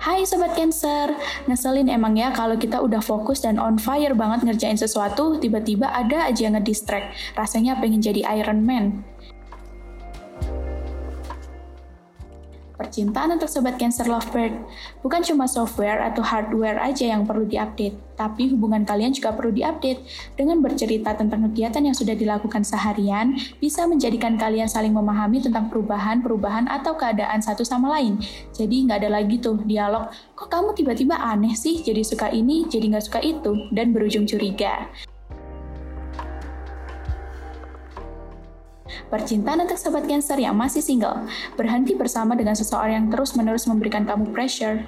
Hai Sobat Cancer, ngeselin emang ya kalau kita udah fokus dan on fire banget ngerjain sesuatu, tiba-tiba ada aja yang ngedistract. Rasanya pengen jadi Iron Man. Percintaan untuk Sobat Cancer Lovebird bukan cuma software atau hardware aja yang perlu diupdate, tapi hubungan kalian juga perlu diupdate. Dengan bercerita tentang kegiatan yang sudah dilakukan seharian, bisa menjadikan kalian saling memahami tentang perubahan-perubahan atau keadaan satu sama lain. Jadi nggak ada lagi tuh dialog, kok kamu tiba-tiba aneh sih, jadi suka ini, jadi nggak suka itu, dan berujung curiga. Percintaan untuk sobat Cancer yang masih single, berhenti bersama dengan seseorang yang terus-menerus memberikan kamu pressure,